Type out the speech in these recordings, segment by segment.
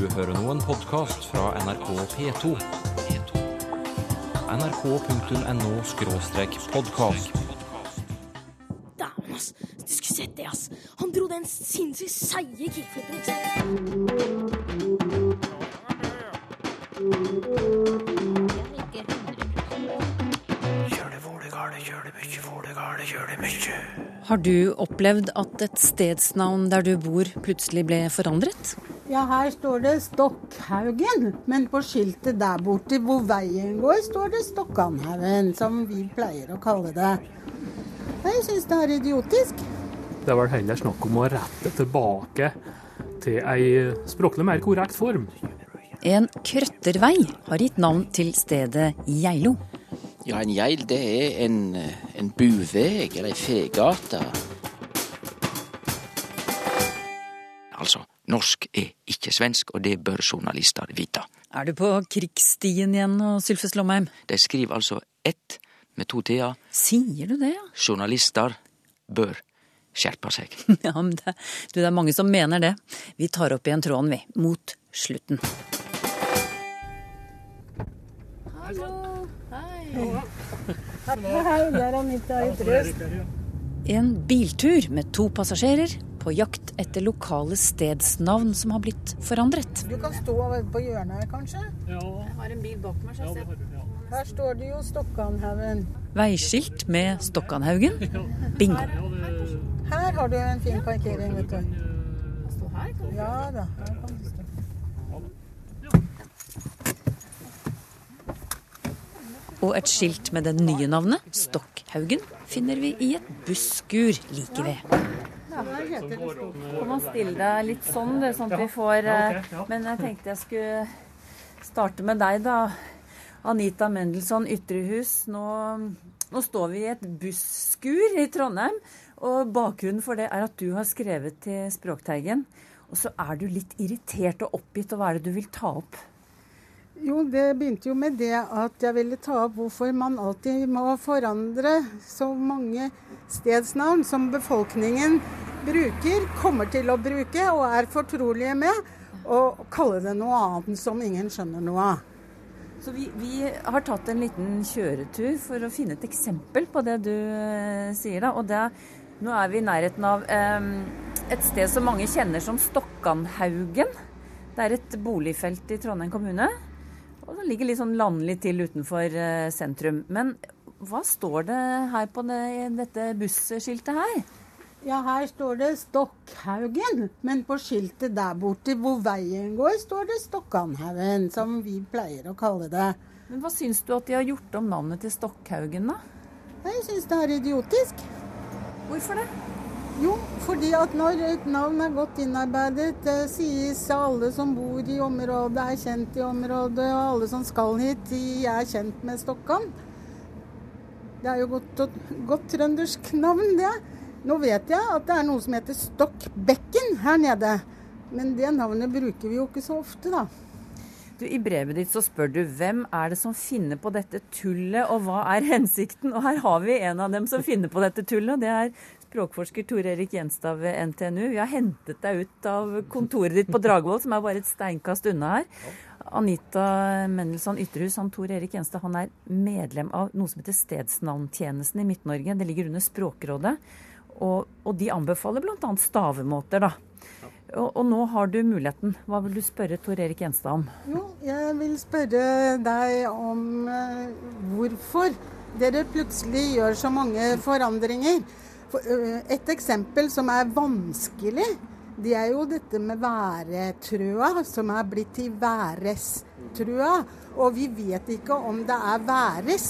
Du hører nå en podkast fra NRK P2. nrk.no-podkast. Dæven, ass. Du skulle sett det, ass. Han dro den sinnssykt seige kickflipen, ikke sant? Har du opplevd at et stedsnavn der du bor plutselig ble forandret? Ja, her står det Stokkhaugen, men på skiltet der borte hvor veien går, står det Stokkanhaugen, som vi pleier å kalle det. Jeg syns det er idiotisk. Det er vel heller snakk om å rette tilbake til ei språklig mer korrekt form. En krøttervei har gitt navn til stedet Geilo. Ja, en geil det er en, en buveg eller ei fegate. Altså, norsk er ikke svensk, og det bør journalister vite. Er du på krigsstien igjen nå, Sylfes Lomheim? De skriver altså ett med to t-er. Sier du det, ja? Journalister bør skjerpe seg. Ja, men det, du, det er mange som mener det. Vi tar opp igjen tråden, vi. Mot slutten. Hallo. Hei, Hei, der er Anita Ytrøst. En biltur med to passasjerer på jakt etter lokale stedsnavn som har blitt forandret. Du kan stå på hjørnet her, kanskje? Ja. Jeg har en bil bak meg, så jeg ser Her står det jo Stokkanhaugen. Veiskilt med Stokkanhaugen. Bingo. Her har du en fin parkering, vet du. Ja da, her kan du stå. Og et skilt med det nye navnet, Stokkhaugen, finner vi i et busskur like ved. Kom og still deg litt sånn, du, sånn at vi får eh, Men jeg tenkte jeg skulle starte med deg, da. Anita Mendelssohn Ytrehus. Nå, nå står vi i et busskur i Trondheim. Og bakgrunnen for det er at du har skrevet til Språkteigen. Og så er du litt irritert og oppgitt, og hva er det du vil ta opp? Jo, det begynte jo med det at jeg ville ta opp hvorfor man alltid må forandre så mange stedsnavn som befolkningen bruker, kommer til å bruke og er fortrolige med, og kalle det noe annet som ingen skjønner noe av. Så vi, vi har tatt en liten kjøretur for å finne et eksempel på det du eh, sier. da, og det, Nå er vi i nærheten av eh, et sted som mange kjenner som Stokkanhaugen. Det er et boligfelt i Trondheim kommune. Og det ligger litt sånn landlig til utenfor eh, sentrum. Men hva står det her på det, dette busskiltet her? Ja, her står det Stokkhaugen, men på skiltet der borte hvor veien går, står det Stokkanhaugen, som vi pleier å kalle det. Men Hva syns du at de har gjort om navnet til Stokkhaugen, da? Jeg syns det er idiotisk. Hvorfor det? Jo, fordi at når et navn er godt innarbeidet, det sies alle som bor i området, er kjent i området, og alle som skal hit, de er kjent med Stokkan. Det er jo godt, godt trøndersk navn, det. Nå vet jeg at det er noe som heter Stokkbekken her nede. Men det navnet bruker vi jo ikke så ofte, da. Du, I brevet ditt så spør du hvem er det som finner på dette tullet, og hva er hensikten? Og her har vi en av dem som finner på dette tullet, og det er språkforsker Tor Erik Gjenstad ved NTNU. Vi har hentet deg ut av kontoret ditt på Dragvoll, som er bare et steinkast unna her. Anita Mendelssohn Ytterhus, han Tor Erik Gjenstad, han er medlem av noe som heter Stedsnavntjenesten i Midt-Norge. Det ligger under Språkrådet. Og, og de anbefaler bl.a. stavemåter, da. Og, og, nå har du muligheten. Hva vil du spørre Tor Erik Gjenstad om? Jo, jeg vil spørre deg om uh, hvorfor dere plutselig gjør så mange forandringer. Uh, et eksempel som er vanskelig, det er jo dette med væretrøa, som er blitt til værestrøa. Og vi vet ikke om det er væres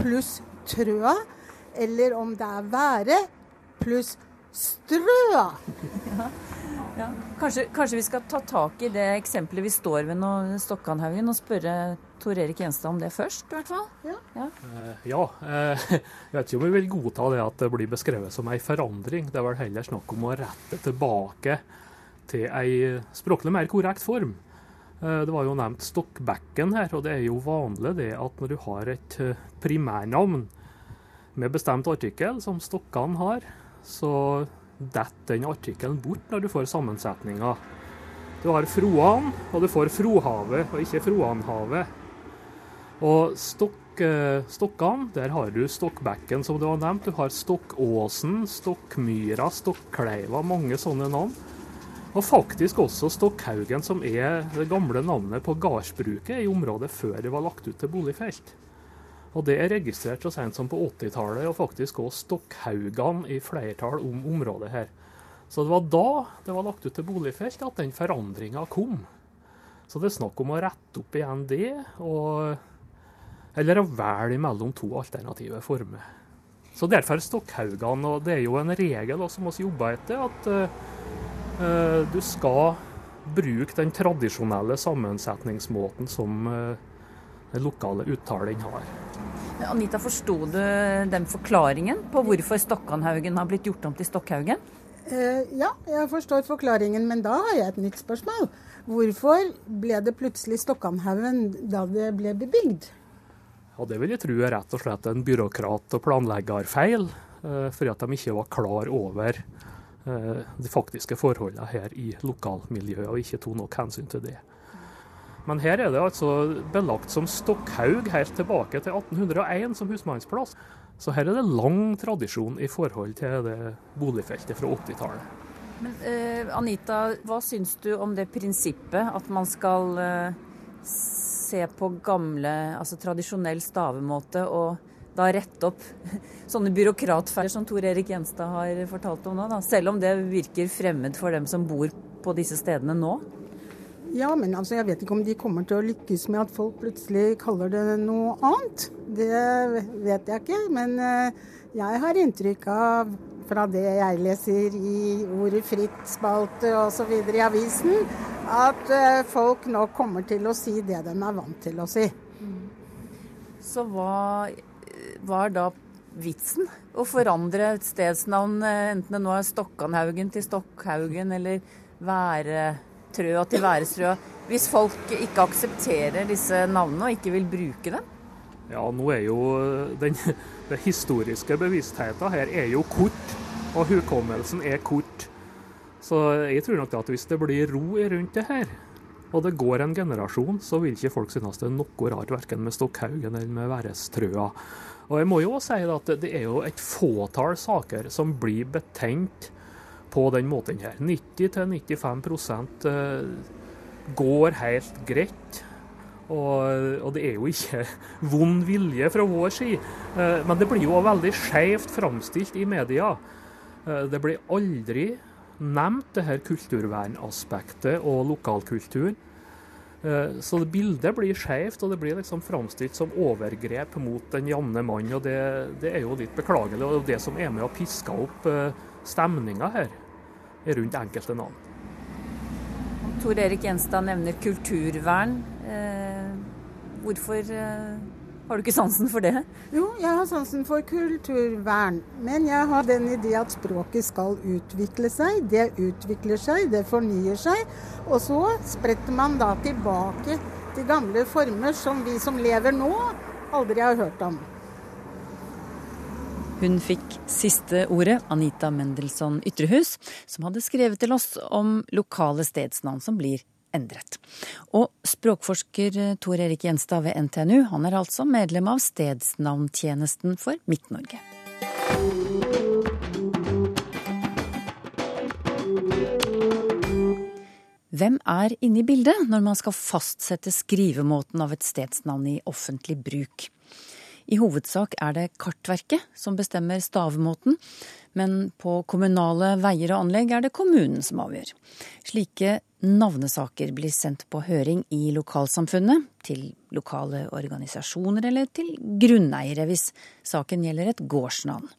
pluss trøa, eller om det er være pluss strøa. Ja. Ja. Kanskje, kanskje, vi skal ta tak i det eksempelet vi står ved nå, Stokkanhaugen, og spørre Tor Erik Gjenstad om det først, i hvert fall? Ja. Ja, uh, ja uh, jeg vet ikke om vi vil godta det at det blir beskrevet som ei forandring. Det er vel heller snakk om å rette tilbake til ei språklig mer korrekt form. Uh, det var jo nevnt Stokkbekken her, og det er jo vanlig det at når du har et primærnavn med bestemt artikkel, som Stokkan har, så detter den artikkelen bort når du får sammensetninga Du har Froan, og du får Frohavet, og ikke Froanhavet. Og stokk, stokkene, der har du Stokkbekken, som du har nevnt. Du har Stokkåsen, Stokkmyra, Stokkleiva, mange sånne navn. Og faktisk også Stokkhaugen, som er det gamle navnet på gardsbruket i området før det var lagt ut til boligfelt. Og det er registrert så sent som på 80-tallet, og faktisk også Stokkhaugene i flertall om området her. Så det var da det var lagt ut til boligfelt at den forandringa kom. Så det er snakk om å rette opp igjen det, og, eller å velge mellom to alternative former. Så derfor Stokkhaugene, og det er jo en regel da, som vi jobber etter, at uh, du skal bruke den tradisjonelle sammensetningsmåten som uh, den lokale uttalen har. Anita, forsto du den forklaringen på hvorfor Stokkanhaugen har blitt gjort om til Stokkhaugen? Uh, ja, jeg forstår forklaringen, men da har jeg et nytt spørsmål. Hvorfor ble det plutselig Stokkanhaugen da det ble bebygd? Ja, Det vil jeg tro er rett og slett en byråkrat- og planleggerfeil, eh, fordi at de ikke var klar over eh, de faktiske forholdene her i lokalmiljøet, og ikke tok nok hensyn til det. Men her er det altså belagt som Stokkhaug helt tilbake til 1801 som husmannsplass. Så her er det lang tradisjon i forhold til det boligfeltet fra 80-tallet. Men eh, Anita, hva syns du om det prinsippet at man skal eh, se på gamle, altså tradisjonell stavemåte og da rette opp sånne byråkratferder som Tor Erik Gjenstad har fortalt om nå, da, selv om det virker fremmed for dem som bor på disse stedene nå? Ja, men altså, jeg vet ikke om de kommer til å lykkes med at folk plutselig kaller det noe annet. Det vet jeg ikke. Men eh, jeg har inntrykk av, fra det jeg leser i Ordet fritt-spalte osv. i avisen, at eh, folk nå kommer til å si det de er vant til å si. Så hva, hva er da vitsen? Å forandre et stedsnavn, eh, enten det nå er Stokkanhaugen til Stokkhaugen eller Væretrøa til Værestrøa, hvis folk ikke aksepterer disse navnene og ikke vil bruke dem? Ja, nå er jo den, den historiske bevisstheten her er jo kort, og hukommelsen er kort. Så jeg tror nok at hvis det blir ro rundt det her, og det går en generasjon, så vil ikke folk synes det er noe rart verken med Stokkhaugen eller med Værestrøa. Og jeg må jo også si at det er jo et fåtall saker som blir betent på den måten her. 90-95% går helt greit. Og, og, det er jo ikke vond vilje fra vår side. Eh, men det blir jo veldig skjevt framstilt i media. Eh, det blir aldri nevnt, det her kulturvernaspektet og lokalkulturen. Eh, så bildet blir skjevt, og det blir liksom framstilt som overgrep mot den jevne mann. og det, det, er jo litt beklagelig. Og det som er med å piske opp stemninga her rundt enkelte navn. Tor Erik Gjenstad nevner kulturvern. Hvorfor eh, har du ikke sansen for det? Jo, jeg har sansen for kulturvern. Men jeg har den idé at språket skal utvikle seg. Det utvikler seg, det fornyer seg. Og så spretter man da tilbake til gamle former som vi som lever nå, aldri har hørt om. Hun fikk siste ordet, Anita Mendelssohn Ytrehus, som hadde skrevet til oss om lokale stedsnavn som blir endret. Og språkforsker Tor Erik Gjenstad ved NTNU, han er altså medlem av Stedsnavntjenesten for Midt-Norge. Hvem er inne i bildet når man skal fastsette skrivemåten av et stedsnavn i offentlig bruk? I hovedsak er det Kartverket som bestemmer stavemåten, men på kommunale veier og anlegg er det kommunen som avgjør. Slike navnesaker blir sendt på høring i lokalsamfunnet, til lokale organisasjoner eller til grunneiere hvis saken gjelder et gårdsnavn.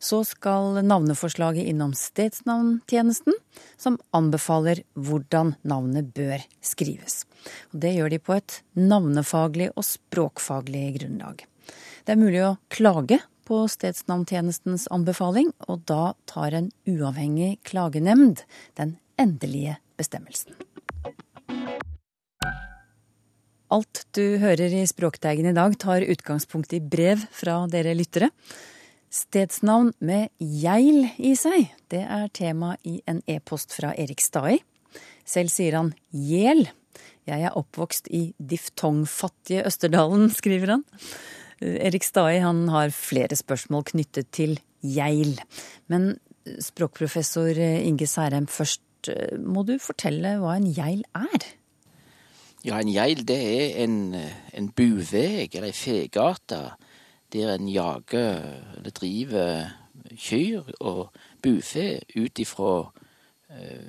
Så skal navneforslaget innom stedsnavntjenesten, som anbefaler hvordan navnet bør skrives. Og det gjør de på et navnefaglig og språkfaglig grunnlag. Det er mulig å klage på stedsnavntjenestens anbefaling, og da tar en uavhengig klagenemnd den endelige bestemmelsen. Alt du hører i Språkteigen i dag tar utgangspunkt i brev fra dere lyttere. Stedsnavn med geil i seg, det er tema i en e-post fra Erik Stai. Selv sier han gjel. Jeg er oppvokst i diftongfattige Østerdalen, skriver han. Erik Stai han har flere spørsmål knyttet til geil. Men språkprofessor Inge Særheim, først må du fortelle hva en geil er? Ja, en geil det er en, en buveg eller ei fegate der en jager eller driver kyr og bufe ut ifra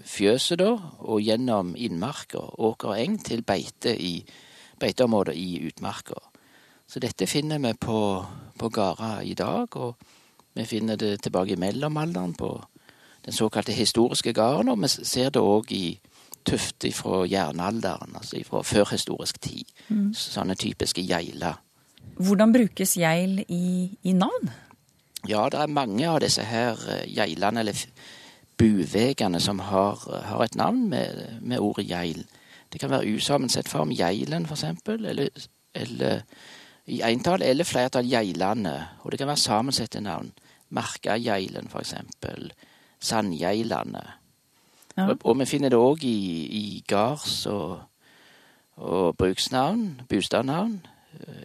fjøset, da, og gjennom innmarka, åker og eng, til beite i beiteområder i utmarka. Så dette finner vi på, på gårder i dag, og vi finner det tilbake i mellomalderen på den såkalte historiske gården, og vi ser det òg i tufte fra jernalderen, altså fra førhistorisk tid. Mm. Sånne typiske geiler. Hvordan brukes geil i, i, navn? Ja, det er mange av disse her geilene, eller buvegene, som har, har et navn med, med, ordet geil. Det kan være usammensett form, geilen for eksempel, eller, eller i entall eller flertall geilane. Og det kan være sammensette navn. Markageilen, for eksempel. Sandgeilane. Ja. Og, og, vi finner det òg i, i gards- og, og bruksnavn, bostadnavn.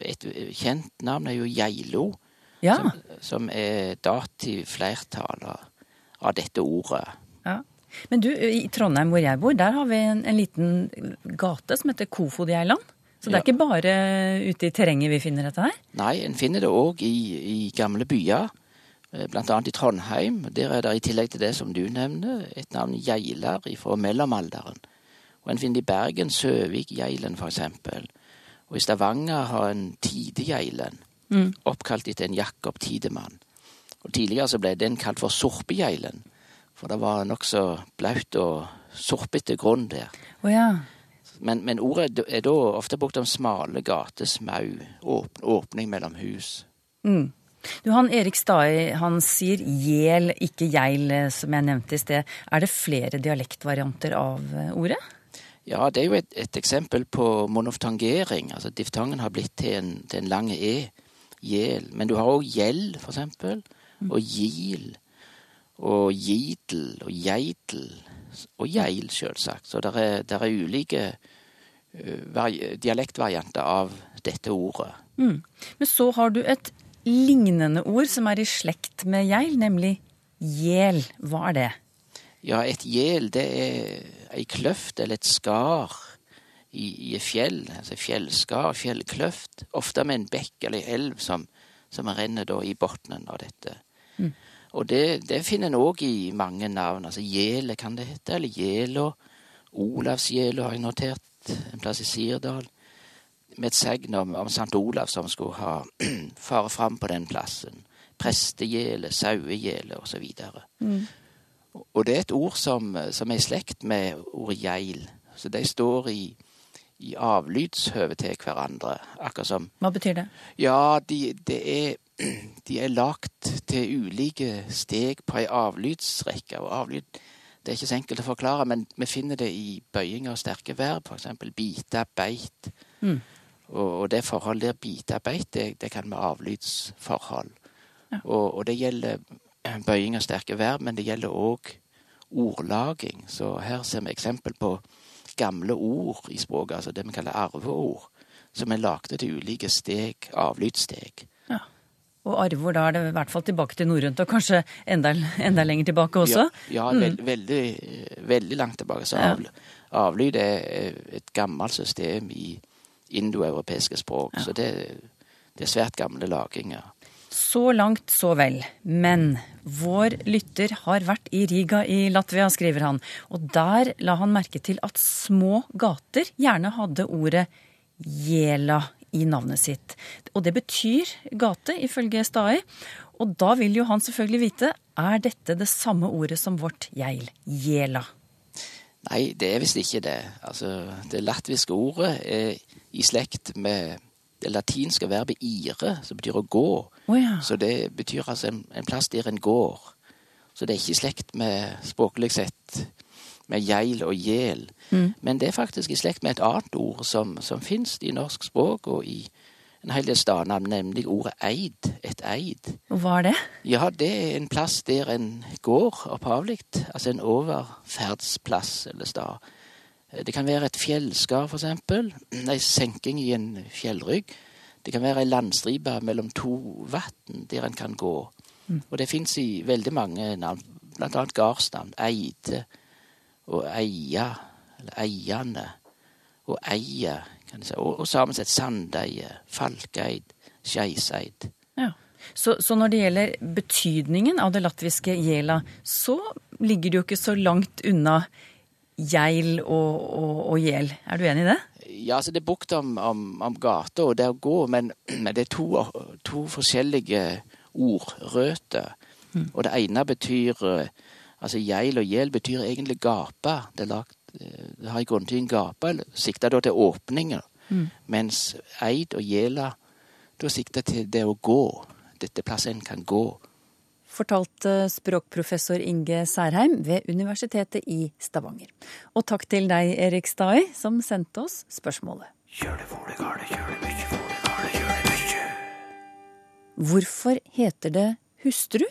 Et kjent navn er jo Geilo, ja. som, som, er dativ flertallet av dette ordet. Ja. Men du, i Trondheim hvor jeg bor, der har vi en, en liten gate som heter Kofodgeiland. Så det er ikke bare ute i terrenget vi finner dette her? Nei, en finner det òg i, i, gamle byer. Blant annet i Trondheim. Der er det i tillegg til det som du nevner, et navn Geilar fra mellomalderen. Og en finner det i Bergen, Søvik, Geilen f.eks. Og i Stavanger har en Tidegeilen, mm. oppkalt etter en Jakob Tidemann. Og Tidligere så ble den kalt for Sorpegeilen, for det var nokså blaut og sorpete grunn der. Oh, ja. Men, men, ordet er da ofte brukt om smale gater, smau, åp, åpning mellom hus. Mm. Du, han Erik Stai han sier gjel, ikke geil, som jeg nevnte i sted. Er det flere dialektvarianter av ordet? Ja, det er jo et, et eksempel på monoftangering. Altså diftangen har blitt til en, til en lang e. Gjel. Men du har òg gjeld, for eksempel og gil og gidel og geitel og geil, sjølsagt. Så det er, der er ulike uh, dialektvarianter av dette ordet. Mm. Men så har du et lignende ord som er i slekt med geil, nemlig gjel. Hva er det? Ja, et gjel, det er ei kløft eller et skar i, i et fjell. Altså fjellskar, fjellkløft. Ofte med en bekk eller elv som, som renner i bunnen av dette. Og det, det finner en òg i mange navn. Altså Gjele kan det hete, eller Gjela. Olavsgjela har jeg notert en plass i Sirdal. Med et segn om, om Sankt Olav som skulle ha fare fram på den plassen. Prestegjele, sauegjele osv. Mm. Og det er et ord som, som er i slekt med ordet geil. Så de står i, i avlydshøve til hverandre. Akkurat som Hva betyr det? Ja, de, det er de er lagt til ulike steg på ei avlydsrekke. Og avlyd det er ikke så enkelt å forklare, men vi finner det i bøying av sterke verb, f.eks. bite, beit. Mm. Og, og, det forholdet der bite, beit, det, det kan være avlydsforhold. Ja. Og, og, det gjelder bøying av sterke verb, men det gjelder òg ordlaging. Så her ser vi eksempel på gamle ord i språket, altså det vi kaller arveord, som er lagde til ulike steg, avlydssteg. Og arvor, da er det i hvert fall tilbake til norrønt, og kanskje enda, enda, lenger tilbake også? Ja, ja mm. veld, veldig, veldig, langt tilbake. Så av, avlyd er et gammelt system i indoeuropeiske språk. Ja. Så det, det, er svært gamle laginger. Så langt, så vel. Men vår lytter har vært i Riga i Latvia, skriver han. Og der la han merke til at små gater gjerne hadde ordet jela i navnet sitt. Og det betyr gate, ifølge Stai. Og da vil jo han selvfølgelig vite er dette det samme ordet som vårt gjeil, jela. Nei, det er visst ikke det. Altså, det latviske ordet er i slekt med det latinske verbet ire, som betyr å gå. Oh, ja. Så det betyr altså en, en, plass der en går. Så det er ikke i slekt med språklig sett med geil og gjel. Mm. Men det er faktisk i slekt med et annet ord som, som fins i norsk språk og i en hel del steder, nemlig ordet eid. Et eid. Hva er det? Ja, det er en plass der en går opphavlig. Altså en overferdsplass eller stad. Det kan være et fjellskar, for eksempel. En senking i en fjellrygg. Det kan være ei landstripe mellom to vann der en kan gå. Og det fins i veldig mange navn, blant annet gardsnavn. Eide og eie, eller eiende, og Eie, kan jeg si. Og, og sammen sett Sandeie, Falkeid, Skeiseid. Ja. Så, så når det gjelder betydningen av det latviske jela, så ligger det jo ikke så langt unna geil og, og, og gjel. Er du enig i det? Ja, altså det er bukt om, om, om gata og det å gå, men, men det er to, to forskjellige ord, Mm. Og det ene betyr eh, Altså geil og gjel betyr egentlig gape. Det, lagt, eh, det har i grunntiden gape, sikta da til åpninger. Mens eid og gjela da sikta til det å gå. Dette plasset en kan gå. Fortalte språkprofessor Inge Særheim ved Universitetet i Stavanger. Og takk til deg, Erik Stai, som sendte oss spørsmålet. Hvorfor heter det hustru?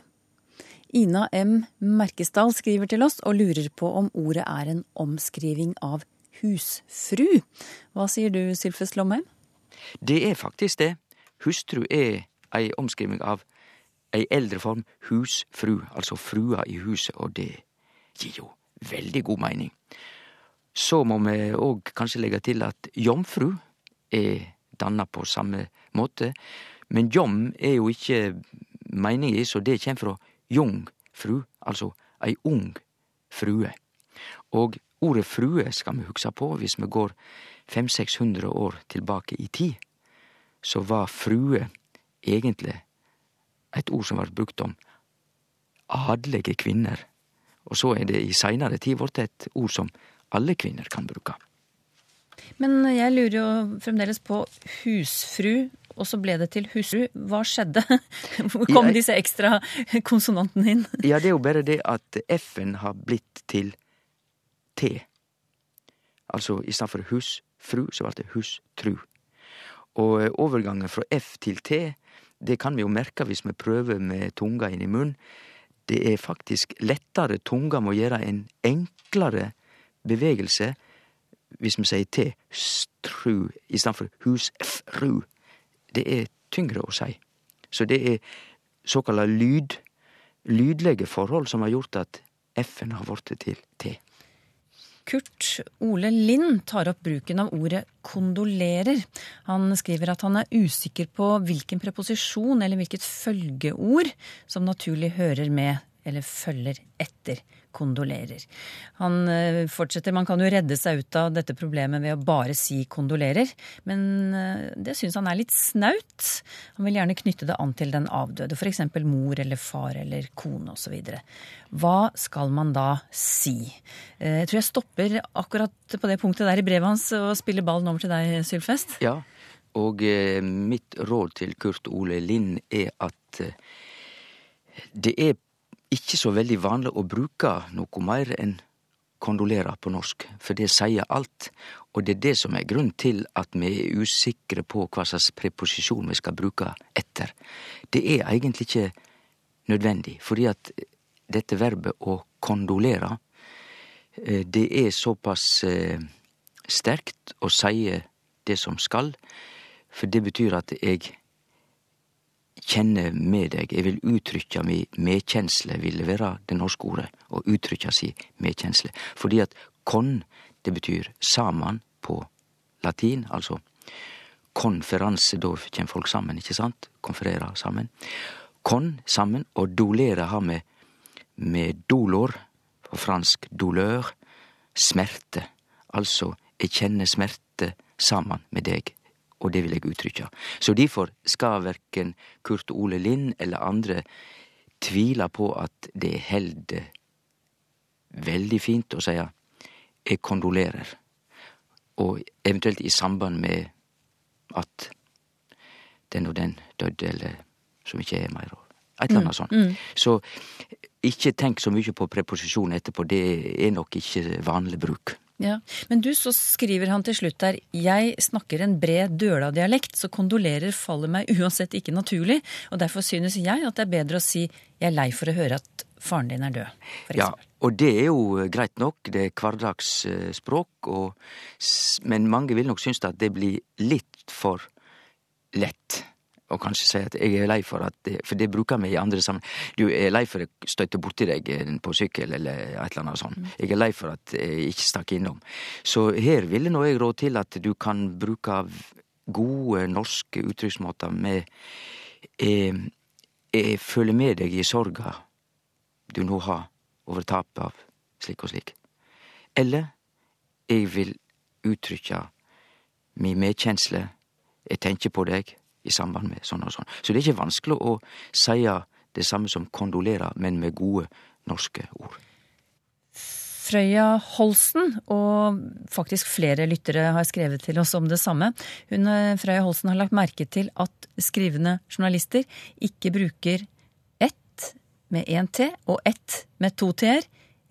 Ina M. Merkesdal skriver til oss og lurer på om ordet er en omskriving av husfru. Hva sier du, Sylfes Lomheim? Det er faktisk det. Hustru er ei omskriving av ei eldre form husfru, altså frua i huset, og det gir jo veldig god mening. Så må vi òg kanskje legge til at jomfru er danna på samme måte, men jom er jo ikke meninga, så det kjem fra jung fru, altså ei ung frue. Og ordet frue skal vi hugsa på hvis vi går 500-600 år tilbake i tid. Så var frue egentlig et ord som var brukt om adelige kvinner. Og så er det i seinare tid blitt et ord som alle kvinner kan bruke. Men jeg lurer jo fremdeles på husfru, og så ble det til husfru. Hva skjedde? Hvor kom disse ekstra konsonantene inn? Ja, det er jo bare det at F-en har blitt til T. Altså i stedet for husfru, så ble det hustru. Og eh, overgangen fra F til T, det kan vi jo merke hvis vi prøver med tunga inn i munnen. Det er faktisk lettere. Tunga må gjøre en enklere bevegelse hvis vi sier T, stru, i stedet for husfru. Det er tyngre å si. Så det er såkalla lyd, lydlege forhold som har gjort at F-en har blitt til T. Kurt Ole Lind tar opp bruken av ordet kondolerer. Han skriver at han er usikker på hvilken preposisjon eller hvilket følgeord som naturlig hører med eller følger etter kondolerer. Han eh, fortsetter, man kan jo redde seg ut av dette problemet ved å bare si kondolerer, men eh, det syns han er litt snaut. Han vil gjerne knytte det an til den avdøde, f.eks. mor eller far eller kone osv. Hva skal man da si? Eh, Jeg tror jeg stopper akkurat på det punktet der i brevet hans og spiller ballen over til deg, Sylfest. Ja, og mitt råd til Kurt Ole Lind er at det er ikke så veldig vanlig å bruke noe mer enn kondolere på norsk, for det sier alt. Og det er det som er grunnen til at vi er usikre på hva slags preposisjon vi skal bruke etter. Det er egentlig ikke nødvendig, fordi at dette verbet å kondolere, eh, det er såpass eh, sterkt å si det som skal, for det betyr at jeg kjenner med deg, jeg vil uttrykkja mi medkjensle, ville være det norske ordet, å uttrykkja si medkjensle. Fordi at kon, det betyr saman på latin, altså konferanse, da kjem folk sammen, ikke sant? Konferera sammen. Kon sammen, og dolere har med, med dolor, på fransk douleur, smerte. Altså, jeg kjenner smerte saman med deg, og det vil jeg uttrykkja. Så derfor skal verken Kurt Ole Lind eller andre tvile på at det held veldig fint å seie jeg kondolerer, og eventuelt i samband med at den og den døde, eller som ikke er mer, og et eller annet sånt. Så ikke tenk så mye på preposisjon etterpå, det er nok ikke vanlig bruk. Ja, Men du, så skriver han til slutt der Jeg snakker en bred Døla-dialekt, så kondolerer faller meg uansett ikke naturlig, og derfor synes jeg at det er bedre å si jeg er lei for å høre at faren din er død, for Ja, og det er jo greit nok, det er hverdagsspråk, og, men mange vil nok synes at det blir litt for lett. Og kanskje si at jeg er lei for at det, For det bruker vi i andre sammenhenger. Du er lei for at jeg støtte borti deg eh, på sykkel eller et eller annet sånt. Jeg er lei for at jeg ikke stakk innom. Så her ville nå jeg råd til at du kan bruke gode norske uttrykksmåter med eh, Jeg føler med deg i sorga du nå har over tapet av slik og slik. Eller jeg vil uttrykke min medkjensle, jeg tenker på deg i samband med sånn og sånn. Så det er ikke vanskelig å si det samme som kondolerer, men med gode norske ord. Frøya Holsen, og faktisk flere lyttere har skrevet til oss om det samme. Hun, eh, Frøya Holsen har lagt merke til at skrivende journalister ikke bruker ett med én T og ett med to T-er.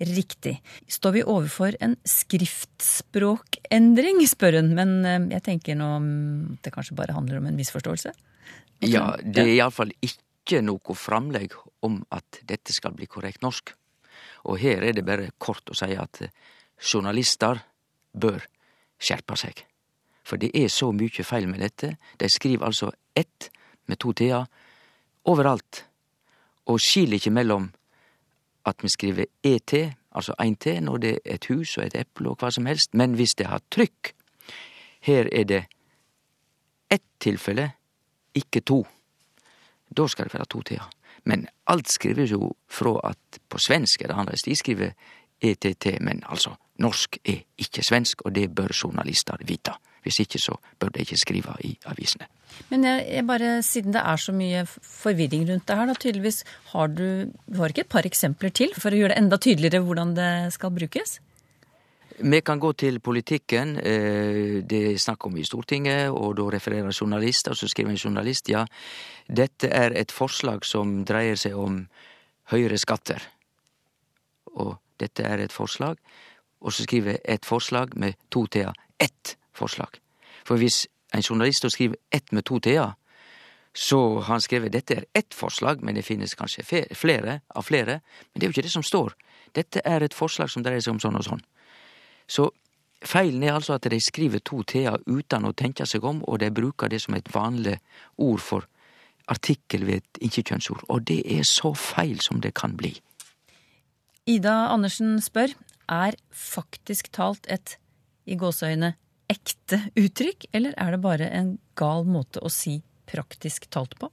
Riktig. Står vi overfor en skriftspråkendring, spør hun. Men eh, jeg tenker nå mm, at det kanskje bare handler om en misforståelse? Ja, det er iallfall ikke noe framlegg om at dette skal bli korrekt norsk. Og her er det bare kort å si at journalister bør skjerpe seg. For det er så mye feil med dette. De skriver altså ett med to t-er overalt, og skiller ikke mellom at vi skriver ET, altså én T, når det er et hus og et eple og hva som helst, men hvis det har trykk Her er det ett tilfelle, ikke to. Da skal det være to t-er. Men alt skrives jo fra at på svensk er det annerledes. De skriver ETT, men altså, norsk er ikke svensk, og det bør journalister vite. Hvis ikke så bør de ikke skrive i avisene. Men jeg, jeg bare, siden det er så mye forvirring rundt det her, da tydeligvis har du, du har ikke et par eksempler til for å gjøre det enda tydeligere hvordan det skal brukes? Vi kan gå til politikken. eh, Det er snakk om i Stortinget, og da refererer journalist, og så skriver en journalist ja, dette er et forslag som dreier seg om høyere skatter. Og dette er et forslag, og så skriver jeg et forslag med to t-er. Ett forslag. For hvis en journalist skriver ett med to t-er, så har han skrevet dette er ett forslag, men det finnes kanskje flere av flere. Men det er jo ikke det som står. Dette er et forslag som dreier seg om sånn og sånn. Så feilen er altså at de skriver to t-er uten å tenke seg om, og de bruker det som et vanlig ord for artikkel ved et ikke-kjønnsord. Og det er så feil som det kan bli. Ida Andersen spør er faktisk talt et i gåseøyne ekte uttrykk, eller er det bare en gal måte å si praktisk talt på?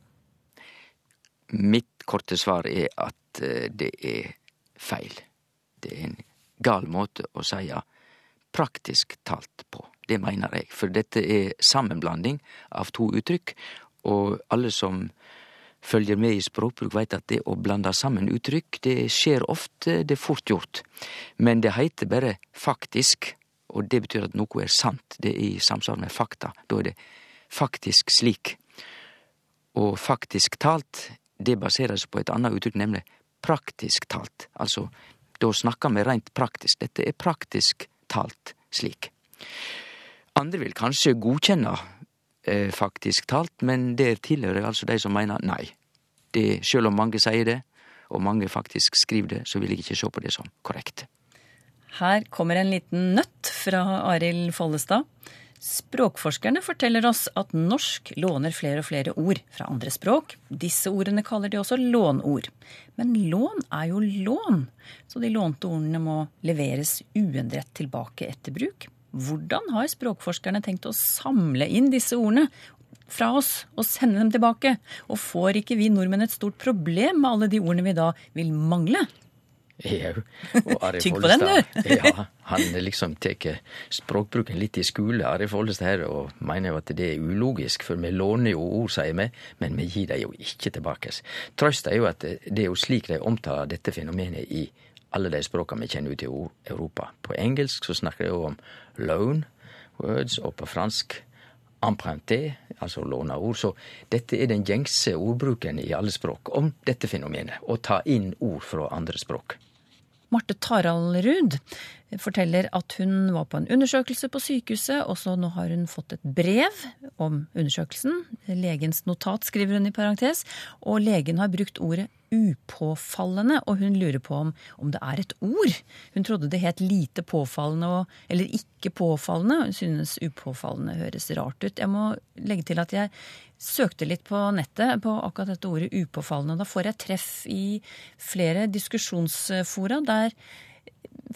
Mitt korte svar er at eh, det er feil. Det er en gal måte å si praktisk talt på. Det mener jeg, for dette er sammenblanding av to uttrykk, og alle som følger med i språkbruk veit at det å blande sammen uttrykk, det skjer ofte, det er fort gjort. Men det heiter bare faktisk, og det betyr at noe er sant, det er i samsvar med fakta. Da er det faktisk slik. Og faktisk talt, det baserer seg på et annet uttrykk, nemlig praktisk talt. Altså, da snakker vi rent praktisk. Dette er praktisk talt slik. Andre vil kanskje godkjenne eh, faktisk talt, men der tilhører altså de som mener nei. Det, selv om mange sier det, og mange faktisk skriver det, så vil jeg ikke se på det som korrekt. Her kommer en liten nøtt fra Arild Follestad. Språkforskerne forteller oss at norsk låner flere og flere ord fra andre språk. Disse ordene kaller de også lånord. Men lån er jo lån, så de lånte ordene må leveres uendret tilbake etter bruk. Hvordan har språkforskerne tenkt å samle inn disse ordene fra oss og sende dem tilbake? Og får ikke vi nordmenn et stort problem med alle de ordene vi da vil mangle? Jau. Tygg på den, ja, han liksom tek språkbruken litt i skole, Ari Follestad her, og mener jo at det er ulogisk, for vi låner jo ord, sier vi, men vi gir dem jo ikke tilbake. Trøsta er jo at det er jo slik de omtaler dette fenomenet i alle de språka vi kjenner ut i Europa. På engelsk så snakker de jo om loan words, og på fransk emprunté, altså låne ord. Så dette er den gjengse ordbruken i alle språk om dette fenomenet, å ta inn ord fra andre språk. Marte Taraldrud forteller at hun var på en undersøkelse på sykehuset, og så nå har hun fått et brev om undersøkelsen. Legens notat, skriver hun i parentes. Og legen har brukt ordet upåfallende, og hun lurer på om, om det er et ord. Hun trodde det het lite påfallende og, eller ikke påfallende. Hun synes upåfallende høres rart ut. Jeg må legge til at jeg søkte litt på nettet på akkurat dette ordet upåfallende. Da får jeg treff i flere diskusjonsfora der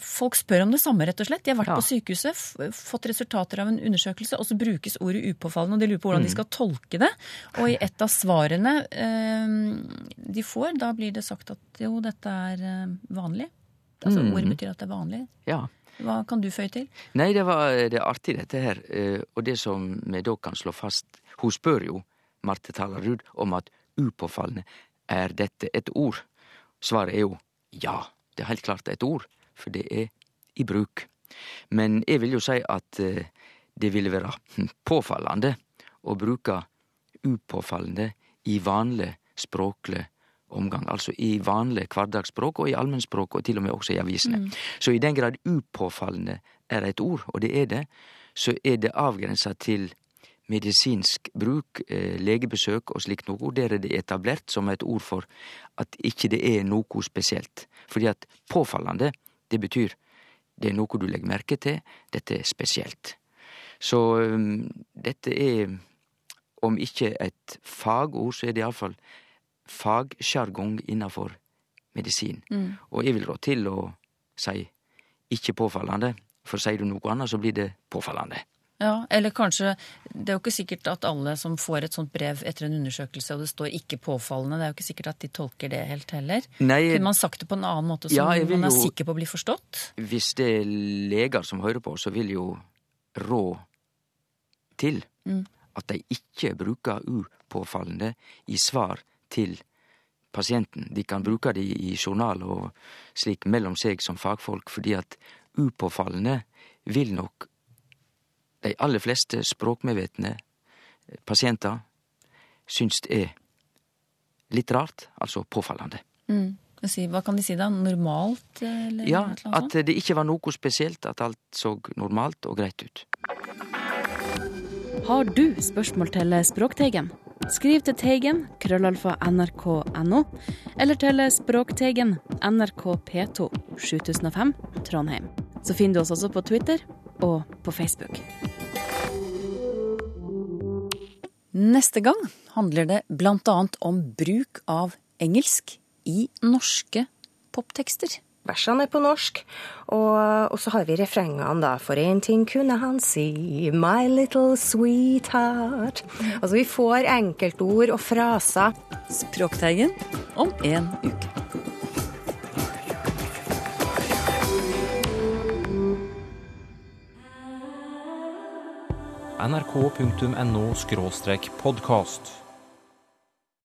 Folk spør om det samme, rett og slett. De har vært Ja. på sykehuset, fått resultater av en undersøkelse, og så brukes ordet upåfallende, og de lurer på hvordan Mm. de skal tolke det. Og i et av svarene eh, de får, da blir det sagt at jo, dette er eh, vanlig. Altså Mm. Ordet betyr at det er vanlig. Ja. Hva kan du føye til? Nei, det var det er artig dette her. eh, Og det som vi da kan slå fast Hun spør jo Marte Talarud om at upåfallende er dette et ord. Svaret er jo ja, det er helt klart et ord, for det er i bruk. Men jeg vil jo si at eh, det ville være påfallende å bruke upåfallende i vanlig språklig omgang. Altså i vanlig hverdagsspråk og i allmennspråk, og til og med også i avisene. Så i den grad upåfallende er et ord, og det er det, så er det avgrensa til medisinsk bruk, eh, legebesøk og slikt noe. Der er det etablert som et ord for at ikke det er noe spesielt. Fordi at påfallende, det betyr det er noe du legger merke til, dette er spesielt. Så um, dette er, om ikke et fagord, så er det iallfall fagsjargong innafor medisin. Og jeg vil rå til å si ikke påfallende, for sier du noe annet, så blir det påfallende. Ja, Eller kanskje Det er jo ikke sikkert at alle som får et sånt brev etter en undersøkelse, og det står 'ikke påfallende', det er jo ikke sikkert at de tolker det helt heller. Nei, Kunne man sagt det på en annen måte, så Ja, man er jo- sikker på å bli forstått? hvis det er leger som hører på, så vil jo rå til Mm. at de ikke bruker upåfallende i svar til pasienten. De kan bruke det i journal og slik mellom seg som fagfolk, fordi at upåfallende vil nok de aller fleste språkmedvetne pasienter syns det er litt rart, altså påfallende. Mm. Si, hva kan de si da? Normalt? Eller Ja, eller at det ikke var noe spesielt, at alt så normalt og greit ut. Har du spørsmål til Språkteigen? Skriv til Teigen, krøllalfa nrk.no, eller til Språkteigen, NRK P2, 7005, Trondheim. Så finner du oss også på Twitter og på Facebook. Neste gang handler det annet om bruk av engelsk i norske poptekster. Versene er på norsk, og, og så har vi refrengene, da. For én ting kunne han si, my little sweetheart. Altså, vi får enkeltord og fraser. Språkteigen om en uke. nrk.no podkast.